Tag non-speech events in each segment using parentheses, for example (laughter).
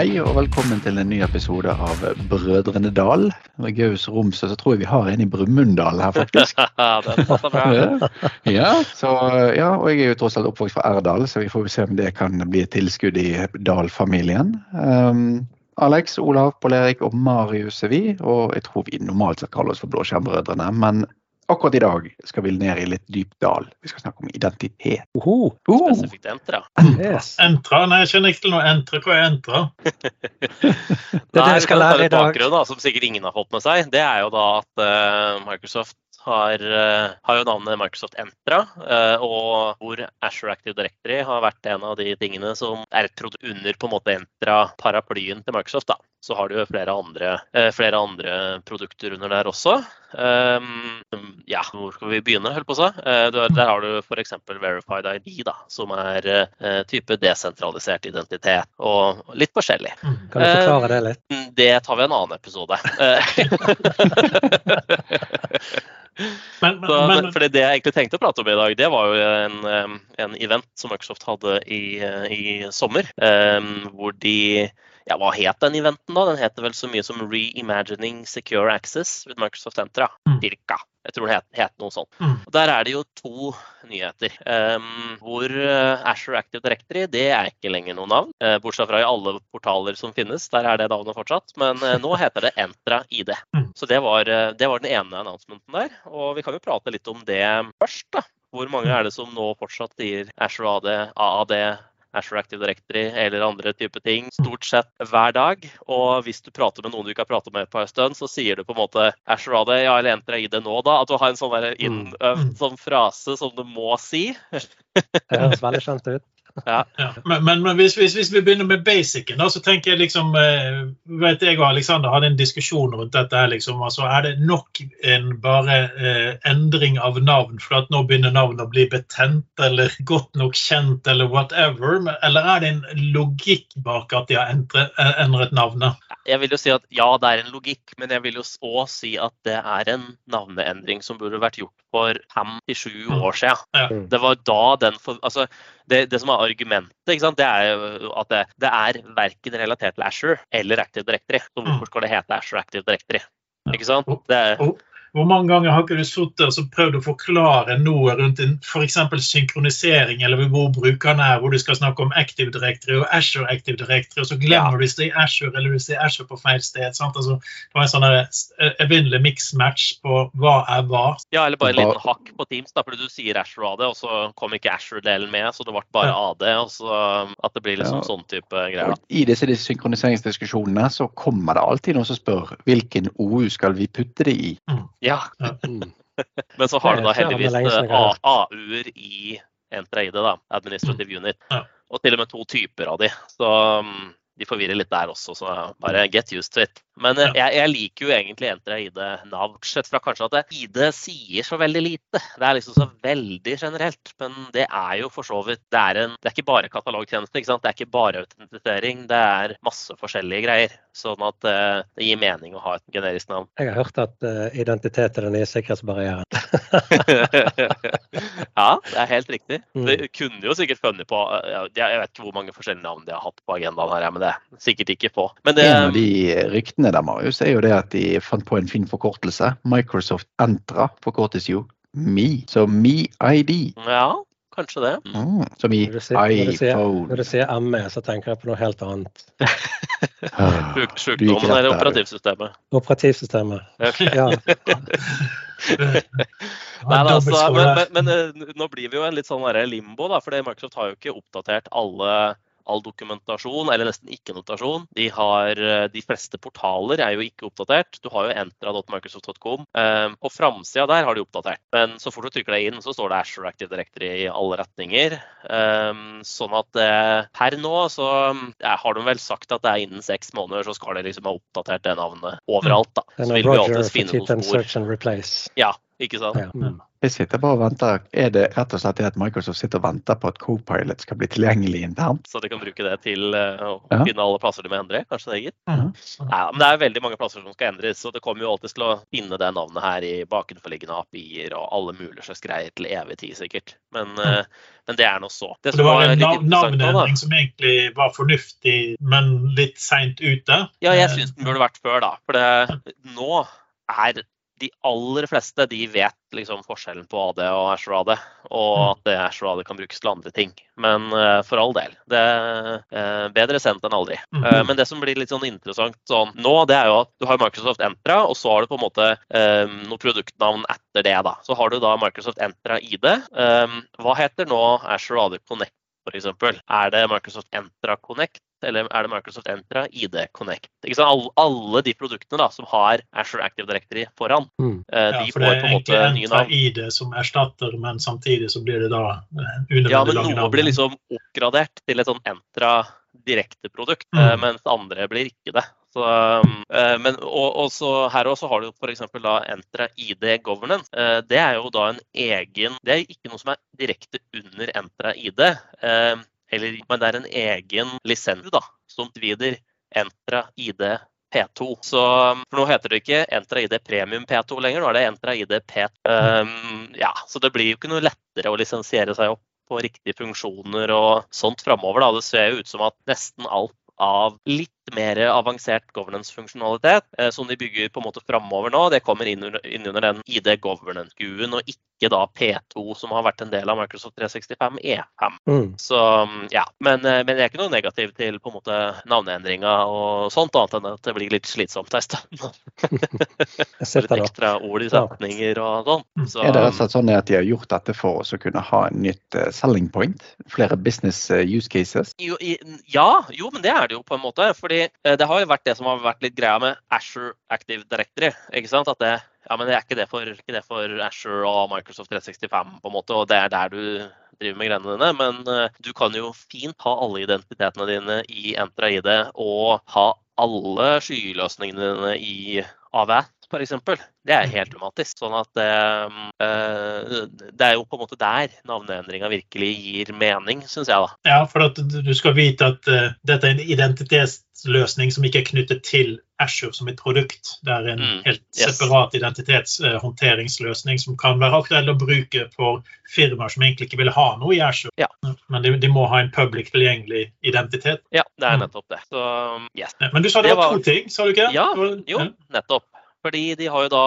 Hei og velkommen til en ny episode av Brødrene Dal. Med Gaus Romsø så tror jeg vi har en i Brumunddal her, faktisk. (laughs) Ja, så, ja, og jeg er jo tross alt oppvokst fra Erdal, så vi får se om det kan bli et tilskudd i Dal-familien. Um, Alex, Olav, Pål Erik og Marius er vi, og jeg tror vi normalt sett kaller oss for Blåskjermbrødrene. Men akkurat i dag skal vi ned i litt dyp dal. Vi skal snakke om identitet. Oho. Oh, Spesifikt entra. Yes. Entra? Nei, jeg kjenner ikke til noe entra. Hva er entra? (laughs) Det er det vi skal lære i dag. Bakgrunn, da, som sikkert ingen har fått med seg, det er jo da at uh, Microsoft har, eh, har jo navnet Microsoft Entra, eh, og hvor Azure Active Directory har vært en av de tingene som er produkt under på en måte Entra-paraplyen til Microsoft. da. Så har du jo flere andre, eh, flere andre produkter under der også. Um, ja, hvor skal vi begynne, holdt på å si? Eh, Der har du f.eks. Verified ID, da, som er eh, type desentralisert identitet, og litt forskjellig. Kan du forklare det litt? Mm, Det tar vi en annen episode. (laughs) Men, men, Så, men, fordi det jeg egentlig tenkte å prate om i dag, det var jo en, en event som Microsoft hadde i, i sommer. um, hvor de ja, Hva het den eventen, da? Den heter vel så mye som Reimagining Secure Access with Microsoft Entra. Mm. Cirka. Jeg tror det het, het noe sånt. Mm. Og Der er det jo to nyheter. Um, hvor eh, Azure Active Directory det er ikke lenger noe navn. Uh, bortsett fra i alle portaler som finnes. Der er det navnet fortsatt. Men uh, nå heter det Entra ID. Mm. Så det var, uh, det var den ene annonsementen der. Og vi kan jo prate litt om det først. da. Hvor mange er det som nå fortsatt sier Azure AD, AAD, Azure Active Directory eller andre type ting stort sett hver dag. Og hvis du prater med noen du ikke har pratet med på en stund, så sier du på en måte Azure AD, ja, eller i ID nå, da. At du har en sånn innøvd sånn frase som du må si. Det høres veldig kjent ut. Ja, men, men, men hvis, hvis, hvis vi begynner med basicen, da, så tenker jeg liksom eh, vet Jeg og Alexander hadde en diskusjon rundt dette. her liksom, altså Er det nok en bare eh, endring av navn for at nå begynner navnet å bli betent eller (laughs) godt nok kjent eller whatever? Eller er det en logikk bak at de har endret, eh, endret navnet? Jeg vil jo si at ja, det er en logikk, men jeg vil jo òg si at det er en navneendring som burde vært gjort for fem til sju år siden. Ja. Mm. Det var da den for, altså, det, det som er argumentet, ikke sant, det er jo at det, det er verken relatert til Azure eller Active Directory. Så hvorfor skal det hete Azure Active Directory? Ikke sant? Det er, Hvor mange ganger har ikke du sittet og så prøvd å forklare noe rundt en f.eks. synkronisering, eller hvor brukeren er, hvor du skal snakke om Active Directory og Azure Active Directory, og så glemmer du hvis det er Azure eller hvis det er Azure på feil sted. Sant? Altså, det var en sånn eh, evinnelig mix-match på hva er hva. ja, eller bare en liten hakk på Teams, da, fordi du sier Azure AD, og så kom ikke Azure-delen med, så det ble bare AD. og så At det blir liksom Ja. sånn type greier. da. I disse synkroniseringsdiskusjonene så kommer det alltid noen som spør hvilken OU skal vi putte det i. Ja, Mm. (laughs) Men så har du da heldigvis jeg eh, AU-er i Entraide, da, Administrative Unit. Og til og med to typer av de. Så um, de forvirrer litt der også, så bare get used to it. Men ja. jeg, jeg liker jo egentlig Entra ID-navn, sett fra kanskje at det, ID sier så veldig lite. Det er liksom så veldig generelt. Men det er jo for så vidt Det er, en, det er ikke bare katalogtjeneste, ikke sant? det er ikke bare autentisering. Det er masse forskjellige greier. Sånn at uh, det gir mening å ha et generisk navn. Jeg har hørt at uh, identitet er den nye sikkerhetsbarrieren. (laughs) ja, det er helt riktig. Mm. Det kunne jo sikkert funnet på Jeg vet ikke hvor mange forskjellige navn de har hatt på agendaen her, men det er sikkert ikke få. Men det, En av de ryktene der, Marius, er jo det at de fant på en fin forkortelse. Microsoft Entra forkortes jo Me. Så MeID. ja, kanskje det. Mm, som i iPhone. Når du sier ME, så tenker jeg på noe helt annet. Ah, Sjukdommen eller operativsystemet. Operativsystemet. (laughs) Ja. (laughs) Nei, da, altså, men, men, men eh, nå blir vi jo en litt sånn limbo, da, for Microsoft har jo ikke oppdatert alle all dokumentasjon, eller nesten ikke notasjon. De, har, eh, de fleste portaler er jo ikke oppdatert. Du har jo entra.microsoft.com. Eh, på framsida der har de oppdatert, men så fort du trykker deg inn, så står det Azure Active Directory i alle retninger. Eh, sånn at eh, per nå så har de vel sagt at det er innen seks måneder så skal de liksom ha oppdatert det navnet overalt. da. Er Så vil vi alltid finne noen spor. Ja, ikke sant? Ja. Jeg sitter bare og venter. Er det rett og slett det at Microsoft sitter og venter på at Copilot skal bli tilgjengelig internt? Så de kan bruke det til eh, å finne alle plasser de må endre? Kanskje det, gitt? Ja, Nei, men det er veldig mange plasser som skal endres, så det kommer jo alltid til å finne det navnet her i bakenforliggende API-er og alle mulige slags greier til evig tid, sikkert. Men, eh, men det er nå så. Det. Det var en litt nav interessant nå, da- navneendring som egentlig var fornuftig, men litt seint ute. Ja, jeg Eh, syns den burde vært før, da. For det, nå er de aller fleste de vet liksom forskjellen på AD og Ashradet, AD, og Mm. at det AD kan brukes til andre ting. Men uh, for all del. Det er uh, bedre sendt enn aldri. Eh, men det som blir litt sånn interessant sånn, nå, det er jo at du har Microsoft Entra, og så har du på en måte um, noe produktnavn etter det. da. Så har du da Microsoft Entra ID. Um, hva heter nå Ashradet AD Connect? Eksempel. Er det Microsoft Entra Connect eller er det Microsoft Entra ID Connect? Ikke sant? Alle, alle de produktene da, som har Azure Active Directory foran, Mm. de Ja, for får det er på en måte nye navn. ID som erstatter, men samtidig så blir det da eh, Ja, men noe navn. blir liksom oppgradert til et sånn Entra direkteprodukt, Mm. eh, mens andre blir ikke det. Så, eh, men, og, og så her også har du f.eks. Entra ID Governance. Eh, Det er jo da en egen Det er ikke noe som er direkte under Entra ID, eh, eller, men det er en egen lisens da, som utvider Entra ID P2. Så, for nå heter det ikke Entra ID Premium P2 lenger, nå er det Entra ID P2. Um, ja, så det blir jo ikke noe lettere å lisensiere seg opp på riktige funksjoner og sånt framover. Det ser jo ut som at nesten alt av litt mer avansert governance-funksjonalitet eh, som de bygger på en måte framover nå, det kommer inn under, inn under den ID governance-GUen, og ikke da P2, som har vært en del av Microsoft 365 E5. Mm. Så ja, men, eh, men det er ikke noe negativt til på en måte navneendringa og sånt, annet enn at det blir litt slitsomt en stund. Litt ekstra ord i setninger og sånn. Så, Er det rett og slett sånn at de har gjort dette for å kunne ha en nytt eh, selling point? Flere business use cases? Jo, i, ja, jo, men det er det jo på en måte. Fordi eh, det har jo vært det som har vært litt greia med Asher Active Directory. ikke sant? At det, ja, men det er ikke det for, ikke det for Asher og Microsoft 365, på en måte, og det er der du driver med greiene dine. Men eh, du kan jo fint ha alle identitetene dine i Entra ID og ha alle skyløsningene dine i AVS f.eks. Det er helt umatisk. Sånn at eh, eh, det er jo på en måte der navneendringa virkelig gir mening, syns jeg. da. Ja, for at du skal vite at uh, dette er en identitetsløsning som ikke er knyttet til Azure som et produkt. Det er en Mm, helt yes. separat identitetshåndteringsløsning som kan være aktuell å bruke for firmaer som egentlig ikke vil ha noe i Azure. Ja. Men de, de må ha en public tilgjengelig identitet. Ja, det er Mm. nettopp det. Så yes. Men du sa det, Det var var- to ting, sa du ikke? Ja, Jo, nettopp. Fordi de har jo da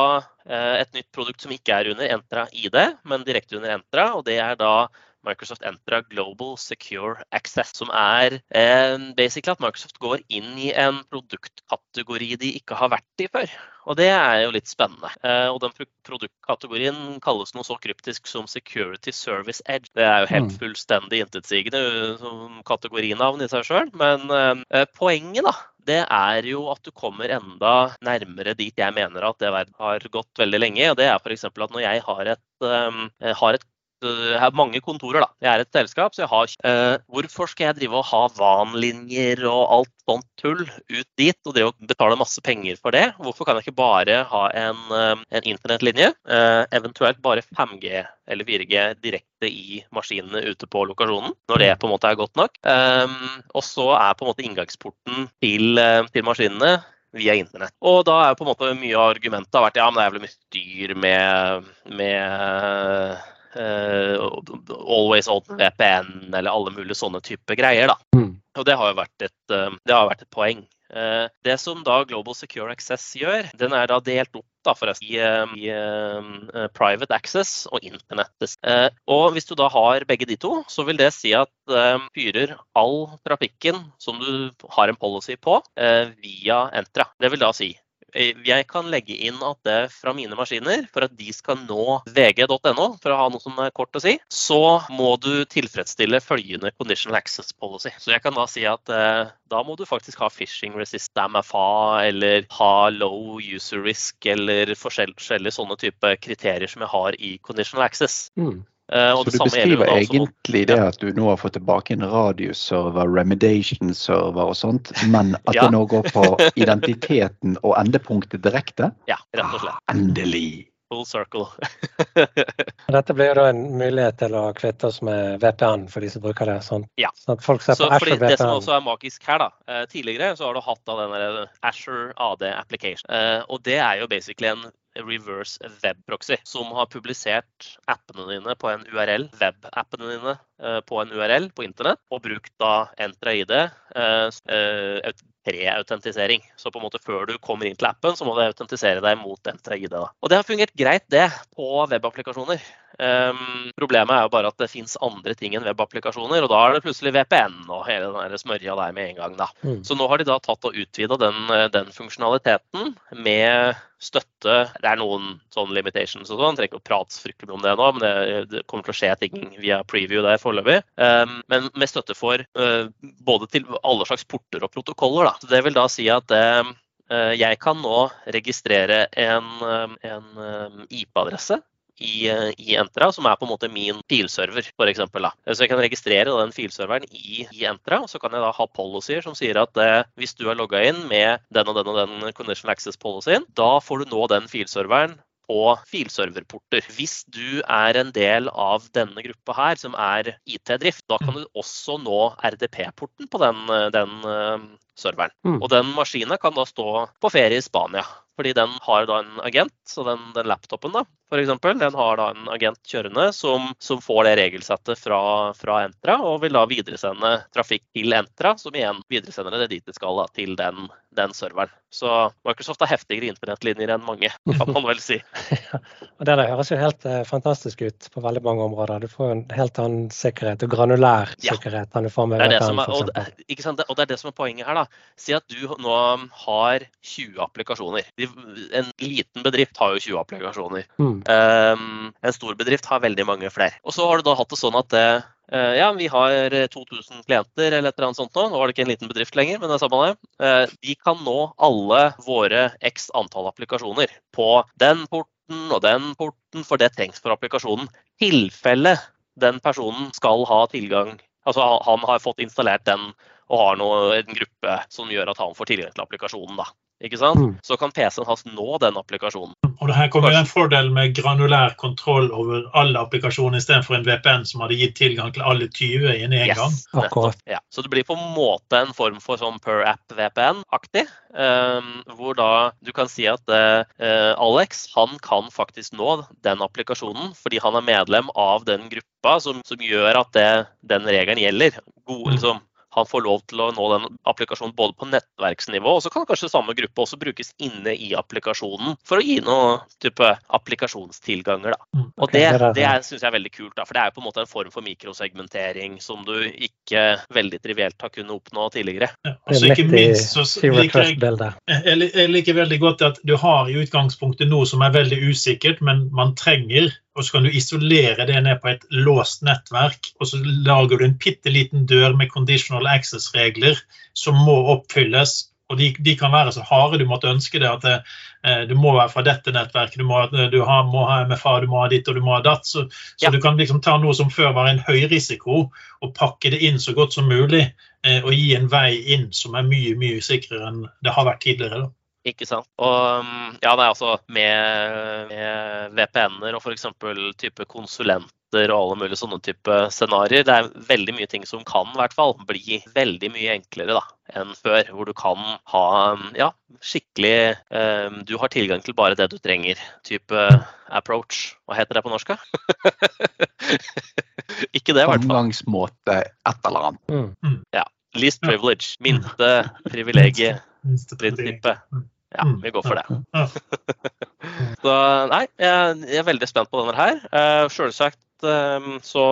eh, et nytt produkt som ikke er under Entra ID, men direkte under Entra, og det er da Microsoft Entra Global Secure Access, som er eh, basically at Microsoft går inn i en produktkategori de ikke har vært i før. Og det er jo litt spennende. Eh, og den produktkategorien kalles noe så kryptisk som Security Service Edge. Det er jo helt Mm. fullstendig intetsigende uh, som kategorinavn i seg sjøl, men eh, poenget, da, det er jo at du kommer enda nærmere dit jeg mener at det verden har gått veldig lenge. Og det er f.eks. at når jeg har et, um, har et jeg har mange kontorer, da. Jeg er et selskap, så jeg har eh, Hvorfor skal jeg drive og ha VAN-linjer og alt sånt tull ut dit, og drive og betale masse penger for det? Hvorfor kan jeg ikke bare ha en, eh, en internettlinje, eh, eventuelt bare 5G eller 4G direkte i maskinene ute på lokasjonen, når det på en måte er godt nok? Um, og så er på en måte inngangsporten til, eh, til maskinene via internett. Og da er på en måte mye av argumentet vært ja, men det er vel mye styr med, med eh, Always Open VPN eller alle mulige sånne type greier. da. Mm. Og det har jo vært et, eh, det har vært et poeng. Eh, Det som da Global Secure Access gjør, den er da delt opp da forresten i, eh, i uh, private access og internett. Uh, Og hvis du da har begge de to, så vil det si at uh, fyrer all trafikken som du har en policy på, eh, via Entra. Det vil da si eh, jeg kan legge inn at det fra mine maskiner, for at de skal nå vg.no, for å ha noe som er kort å si, så må du tilfredsstille følgende conditional access policy. Så jeg kan da si at eh, da må du faktisk ha phishing resist MFA, eller ha low user risk, eller forskjell- forskjellige sånne type kriterier som jeg har i conditional access. Mm. Eh, og Så det du beskriver også egentlig det at du nå har fått tilbake en radius-server, remediation-server og sånt, men at Ja. det nå går på (laughs) identiteten og endepunktet direkte? Ja, rett og slett. Endelig! Full circle. (laughs) (laughs) Dette blir jo da en mulighet til å kvitte oss med VPN for de som bruker det. Sånn, Ja. sånn at folk ser Så på fordi Azure Det som også er magisk her, da. eh, Tidligere så har du hatt da den Azure AD Application. Eh, Og det er jo basically en reverse web proxy som har publisert appene dine på en URL, web-appene dine eh, på en URL på internett, og brukt da Entra-ID, eh, eh, aut- pre-autentisering. Så på en måte før du kommer inn til appen, så må du autentisere deg mot Entra-ID. Og det har fungert greit, det, på webapplikasjoner. Um, problemet er jo bare at det fins andre ting enn webapplikasjoner, og da er det plutselig VPN og hele den smørja der med en gang. da. Mm. Så nå har de da tatt og utvida den, eh, den funksjonaliteten med støtte Det er noen sånne limitations og sånn, trenger ikke å prate fryktelig mye om det nå, men det, det kommer til å skje ting via preview der foreløpig. Um, men med støtte for uh, både til alle slags porter og protokoller. da. Så det vil da si at det eh, jeg kan nå registrere en, en IP-adresse i, eh, i Entra, som er på en måte min filserver, f.eks. Så jeg kan registrere den filserveren i, i Entra, og så kan jeg da ha policyer som sier at eh, hvis du er logga inn med den og den og den conditional access policyen, da får du nå den filserveren på filserverporter. Hvis du er en del av denne gruppa her, som er IT-drift, da kan du også nå RDP-porten på den, eh, den eh, serveren. Mm. Og den maskinen kan da stå på ferie i Spania. Fordi den har da en agent, så den, den laptopen da, for eksempel, den har da en agent kjørende som, som får det regelsettet fra, fra Entra, og vil da videresende trafikk til Entra, som igjen videresender det dit det skal, da, til den, den serveren. Så Microsoft har heftigere internettlinjer enn mange, kan man vel si. (laughs) Og det der høres jo helt eh, fantastisk ut på veldig mange områder. Du får en helt annen sikkerhet, og granulær Ja. sikkerhet enn du får med Det det VPN, som er, og, sant? og det er det som er poenget her. da. Si at du nå har 20 applikasjoner. En liten bedrift har jo 20 applikasjoner. Mm. Um, en stor bedrift har veldig mange flere. Og så har du da hatt det sånn at det, eh, ja, vi har eh, 2000 klienter eller et eller annet sånt nå. Nå var det ikke en liten bedrift lenger, men det er samme det. Eh, de kan nå alle våre x antall applikasjoner på den porten og den porten, for det trengs for applikasjonen. Tilfelle den personen skal ha tilgang Altså han- han har fått installert den og har noe, en gruppe som gjør at han får tilgang til applikasjonen. da. Ikke sant? Mm. Så kan PC-en hans nå den applikasjonen. Og det her kommer jo en fordel med granulær kontroll over alle applikasjoner istedenfor en VPN som hadde gitt tilgang til alle 20 i en en gang. Yes. Akkurat. Ja. Så det blir på en måte en form for sånn per app VPN-aktig. Um, hvor da du kan si at eh, eh, Alex han kan faktisk nå den applikasjonen fordi han er medlem av den gruppa som, som gjør at det, den regelen gjelder. God, Mm. liksom, han får lov til å nå den applikasjonen både på nettverksnivå, og så kan kanskje samme gruppe også brukes inne i applikasjonen for å gi noen type applikasjonstilganger. Da. Mm. Og det, det syns er- synes jeg er veldig kult, da, for det er jo på en måte en form for mikrosegmentering som du ikke veldig trivielt har kunnet oppnå tidligere. Ja. Det Og så er ikke minst så liker jeg jeg liker veldig godt at du har i utgangspunktet noe som er veldig usikkert, men man trenger, og så kan du isolere det ned på et låst nettverk, og så lager du en bitte liten dør med conditional access-regler som må oppfylles. Og de, de kan være så harde du måtte ønske det. At det, eh, du må være fra dette nettverket, du må, du ha, må ha MFA, du må ha ditt og du må ha datt. Så, så Ja. du kan liksom ta noe som før var en høy risiko, og pakke det inn så godt som mulig. eh, Og gi en vei inn som er mye, mye sikrere enn det har vært tidligere. da. Ikke sant? Og um, ja, det er altså med, med VPN-er og f.eks. type konsulenter og alle mulige sånne type scenarioer. Det er veldig mye ting som kan i hvert fall bli veldig mye enklere da, enn før. Hvor du kan ha um, ja, skikkelig um, Du har tilgang til bare det du trenger. Type approach. Hva heter det på norsk? da? (laughs) Ikke det, i hvert fall. Omgangsmåte et eller annet. Mm. Least Ja. privilege. Minste privilegiet. Ja, Mm. vi går for det. (laughs) Så nei, jeg, jeg er veldig spent på denne her. Uh, Sjølsagt um, så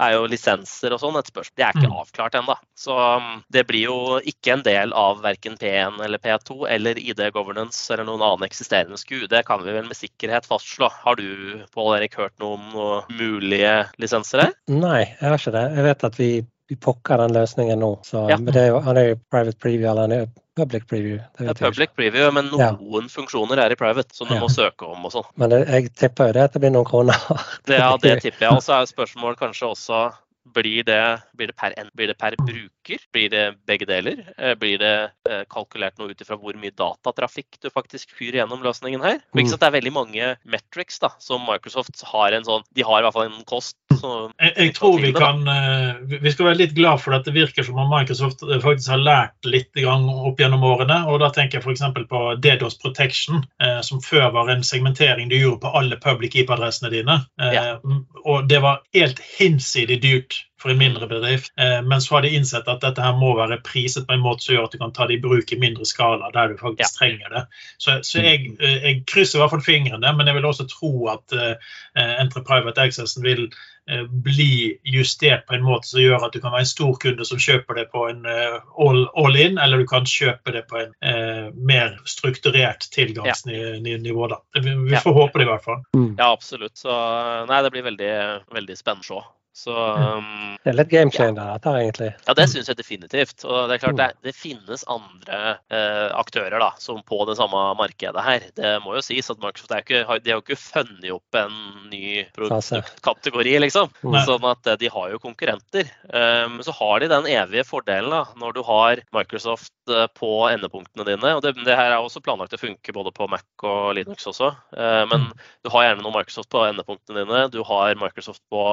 er jo lisenser og sånn et spørsmål. Det er ikke Mm. avklart ennå. Så um, det blir jo ikke en del av verken P1 eller P2 eller ID Governance eller noen annen eksisterende SKU. Det kan vi vel med sikkerhet fastslå. Har du Pål Erik, hørt noe om noen mulige lisenser her? Nei, jeg har ikke det. Jeg vet at vi, vi pokker den løsningen nå. Så, Ja. Men det er jo, han er jo private preview, eller han er jo public preview. Det Det er public preview, men Ja. noen funksjoner er i private, som du Ja. må søke om og sånn. Men jeg tipper jo det at det blir noen kroner. Det, ja, det (laughs) tipper jeg. Og så er spørsmålet kanskje også Blir det, blir det, per, blir det per bruker? Blir det begge deler? Eh, blir det eh, kalkulert noe ut ifra hvor mye datatrafikk du faktisk fyrer gjennom løsningen her? Mm. Det er veldig mange metrics da, som Microsoft har en sånn De har i hvert fall en kost. jeg, jeg tror vi kan Vi skal være litt glad for at det virker som om Microsoft faktisk har lært litt opp gjennom årene. og Da tenker jeg f.eks. på DDoS Protection, som før var en segmentering du gjorde på alle public IP-adressene dine. Ja. Og det var helt hinsidig dyrt for en mindre bedrift. Eh, men så har de innsett at dette her må være priset på en måte som gjør at du kan ta det i bruk i mindre skala der du faktisk ja. trenger det. Så, så jeg, eh, jeg, krysser i hvert fall fingrene, men jeg vil også tro at uh, Entre Private Accessen vil bli justert på en måte som gjør at du kan være en stor kunde som kjøper det på en all, all, in, eller du kan kjøpe det på en mer strukturert tilgangsnivå. Da. Vi, vi får håpe det i hvert fall. Ja, absolutt. Så nei, det blir veldig, veldig spennende å se. Så, um, det er litt game changer, ja. dette, egentlig. Ja, det syns jeg definitivt. Og det er klart, det, det finnes andre uh, aktører da, som på det samme markedet her. Det må jo sies at Microsoft er ikke, de har jo ikke funnet opp en ny produktkategori, liksom. Mm. Sånn at de har jo konkurrenter. Um, så har de den evige fordelen da, når du har Microsoft uh, på endepunktene dine. Og det, det, her er også planlagt å funke både på Mac og Linux også. Uh, men mm. du har gjerne noe Microsoft på endepunktene dine. Du har Microsoft på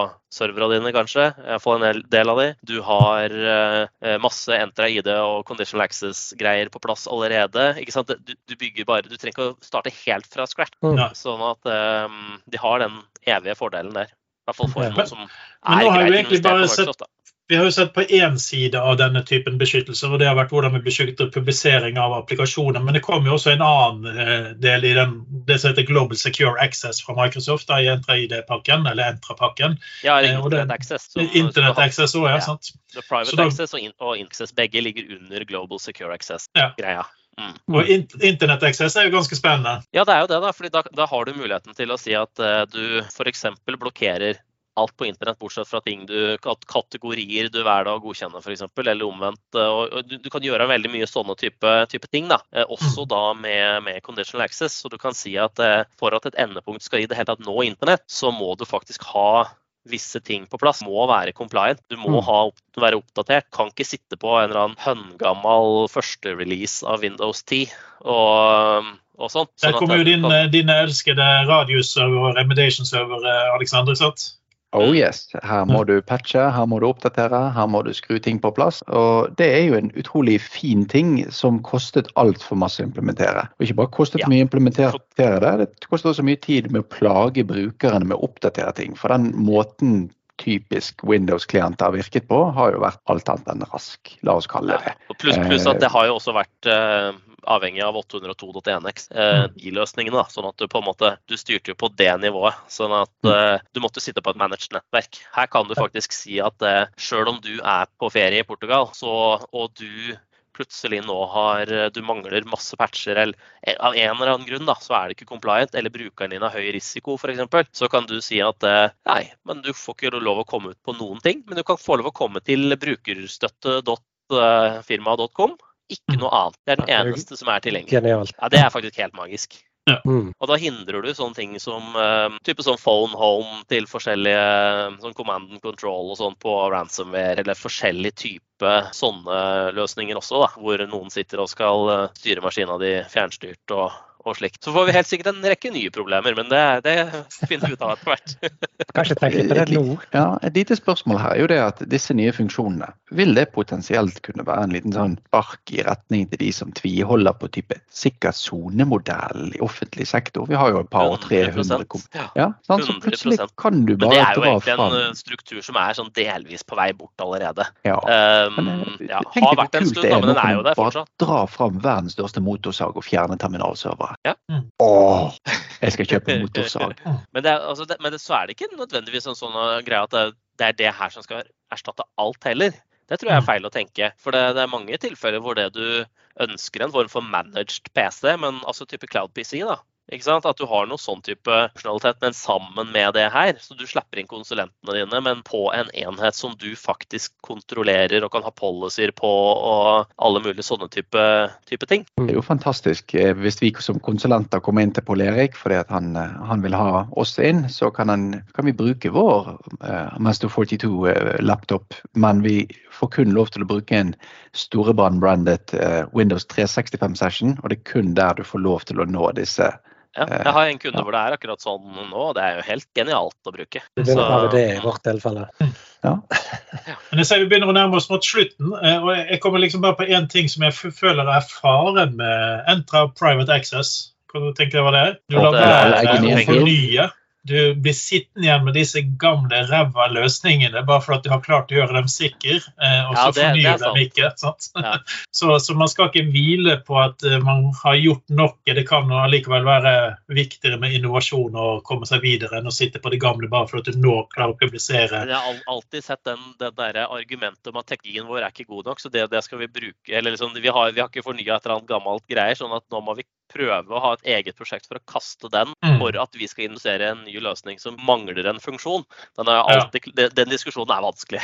dine, kanskje. Iallfall en del av de. Du har uh, masse Entra ID og Conditional Access-greier på plass allerede. ikke sant? Du, du, bygger bare, du trenger ikke å starte helt fra scratch. Mm. Sånn at um, de har den evige fordelen der. I hvert fall for noen som er greit investert på Microsoft. Vi har jo sett på én side av denne typen beskyttelser, og det har vært hvordan vi beskytter publisering av applikasjoner. Men det kom jo også en annen eh, del i den, det som heter Global Secure Access fra Microsoft, da, i Entra-ID-pakken, eller Entra-pakken. Ja, eller Internet Access. Internet Access også, ja, sant. Så private da, Access og, og Access begge ligger under Global Secure Access-greia. Ja. Mm. Og Internett Access er jo ganske spennende. Ja, det er jo det. da, fordi da, da har du muligheten til å si at uh, du f.eks. blokkerer alt på internett, bortsett fra ting du, kategorier du hver dag godkjenner f.eks., eller omvendt. Eh, og, du, du, kan gjøre veldig mye sånne type, type ting, da. Eh, også mm. da med, med, conditional access. Så du kan si at eh, for at et endepunkt skal i det hele tatt nå internett, så må du faktisk ha visse ting på plass. Må være compliant. Du må mm. ha, være oppdatert. Kan ikke sitte på en eller annen høngammal førsterelease av Windows 10 og, og sånt. Der sånn kommer jo din, din elskede radius-server og remediation-server, Alexander. sant? Oh yes. Her må du patche, her må du oppdatere, her må du skru ting på plass. Og det er jo en utrolig fin ting som kostet altfor masse å implementere. Og ikke bare kostet ja. mye å implementere det, det kostet også mye tid med å plage brukerne med å oppdatere ting. For den måten typisk Windows-klienter har virket på, har jo vært alt annet enn rask. La oss kalle det. Ja, pluss, plus at det har jo også vært uh avhengig av 802.1x, eh, mm. de løsningene. da, sånn at Du på en måte, du styrte jo på det nivået. sånn at mm. eh, Du måtte sitte på et managed nettverk. Her kan du faktisk si at eh, selv om du er på ferie i Portugal, så, og du plutselig nå har eh, du mangler masse patcher, eller eh, av en eller annen grunn da, så er det ikke compliant, eller brukeren din har høy risiko f.eks., så kan du si at eh, nei, men du får ikke lov å komme ut på noen ting, men du kan få lov å komme til brukerstøtte.firma.com ikke mm. noe annet. Det er den eneste som er tilgjengelig. Ja, det er faktisk helt magisk. Ja. Mm. Og da hindrer du sånne ting som uh, type sånn phone home til forskjellige sånn command and control og sånn på ransomware, eller forskjellig type sånne løsninger også, da, hvor noen sitter og skal uh, styre maskina di fjernstyrt og og slikt. Så får vi helt sikkert en rekke nye problemer, men det, det finner vi ut av etter hvert. (laughs) Kanskje tenke på det nå. Ja, Et lite spørsmål her er jo det at disse nye funksjonene, vil det potensielt kunne være en liten sånn spark i retning til de som tviholder på type sikker sonemodell i offentlig sektor? Vi har jo et par og 300 ja, ja, Så plutselig kan du bare dra fram Men det er jo egentlig fram. en struktur som er sånn delvis på vei bort allerede. Ja, um, men jeg, ja, har vært en stund, men den er jo der fortsatt. Bare dra fram verdens største motorsag og fjerne terminalservere. Ja. Mm. Åh, jeg skal kjøpe motorsag. (laughs) men, det, altså, det, men det, så er det ikke nødvendigvis en sånn greie at det, det, er det her som skal erstatte alt heller. Det tror jeg er mm. feil å tenke. For det, det, er mange tilfeller hvor det du ønsker en form for managed PC, men altså type cloud PC, da? At du har noe sånn type funksjonalitet, men sammen med det her. Så du slipper inn konsulentene dine, men på en enhet som du faktisk kontrollerer og kan ha policyer på og alle mulige sånne type, type ting. Det er jo fantastisk. Eh, Hvis vi som konsulenter kommer inn til Pål Erik fordi at han, eh, han vil ha oss inn, så kan, han, kan vi bruke vår uh, Master 42-laptop, men vi får kun lov til å bruke en Storebrand-brandet uh, Windows 365 session, og det er kun der du får lov til å nå disse ja, jeg har en kunde hvor det er akkurat sånn nå, og det er jo helt genialt å bruke. Det begynner å være det i vårt tilfelle. (laughs) Ja. Men jeg ser Vi begynner å nærme oss mot slutten. eh, og Jeg kommer liksom bare på én ting som jeg føler er faren med Entra Private Access. Hva tenker du hva det er? Du lar det er være å fornye. Du blir sittende igjen med disse gamle ræva løsningene bare for at du har klart å gjøre dem sikre, eh, og så Ja, det- det er fornyer dem ikke. Ja. (laughs) Så, så man skal ikke hvile på at eh, man har gjort nok. Det kan allikevel være viktigere med innovasjon og komme seg videre enn å sitte på det gamle bare for at du nå klarer å publisere. Jeg har alltid sett den, den der argumentet om at teknologien vår er ikke god nok, så det, det skal vi bruke eller liksom, vi, har, vi har ikke fornya et eller annet gammelt greier, sånn at nå må vi prøve å ha et eget prosjekt for å kaste den Mm. for at vi skal investere i en ny løsning som mangler en funksjon. Den, er Ja. den, den diskusjonen er vanskelig.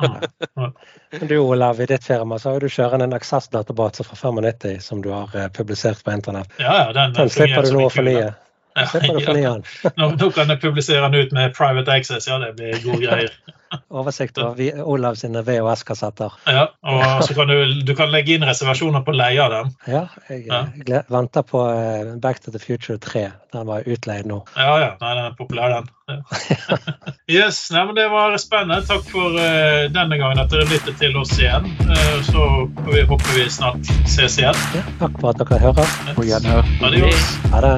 (laughs) Men Du Olav, i ditt firma så har du kjørende en Access-database fra 95 som du har eh, publisert på internett. Ja, ja, den, Den slipper du nå å fornye. Å ja. (laughs) Nå, nå kan jeg publisere den ut med private access. Ja, det blir gode greier. (laughs) Oversikt over vi- Olav sine VHS-kassetter. Ja, og så kan du, du kan legge inn reservasjoner på leie av dem. Ja, jeg Ja. venter på eh, Back to the Future 3. Den var utleid nå. Ja, ja. Nei, den er populær, den. Ja. (laughs) Yes, nei, men Det var spennende. Takk for uh, denne gangen at dere lyttet til oss igjen. Uh, så vi, håper vi snart ses igjen. Ja, takk for at dere hører. På gjenhør. Adios. Ha det.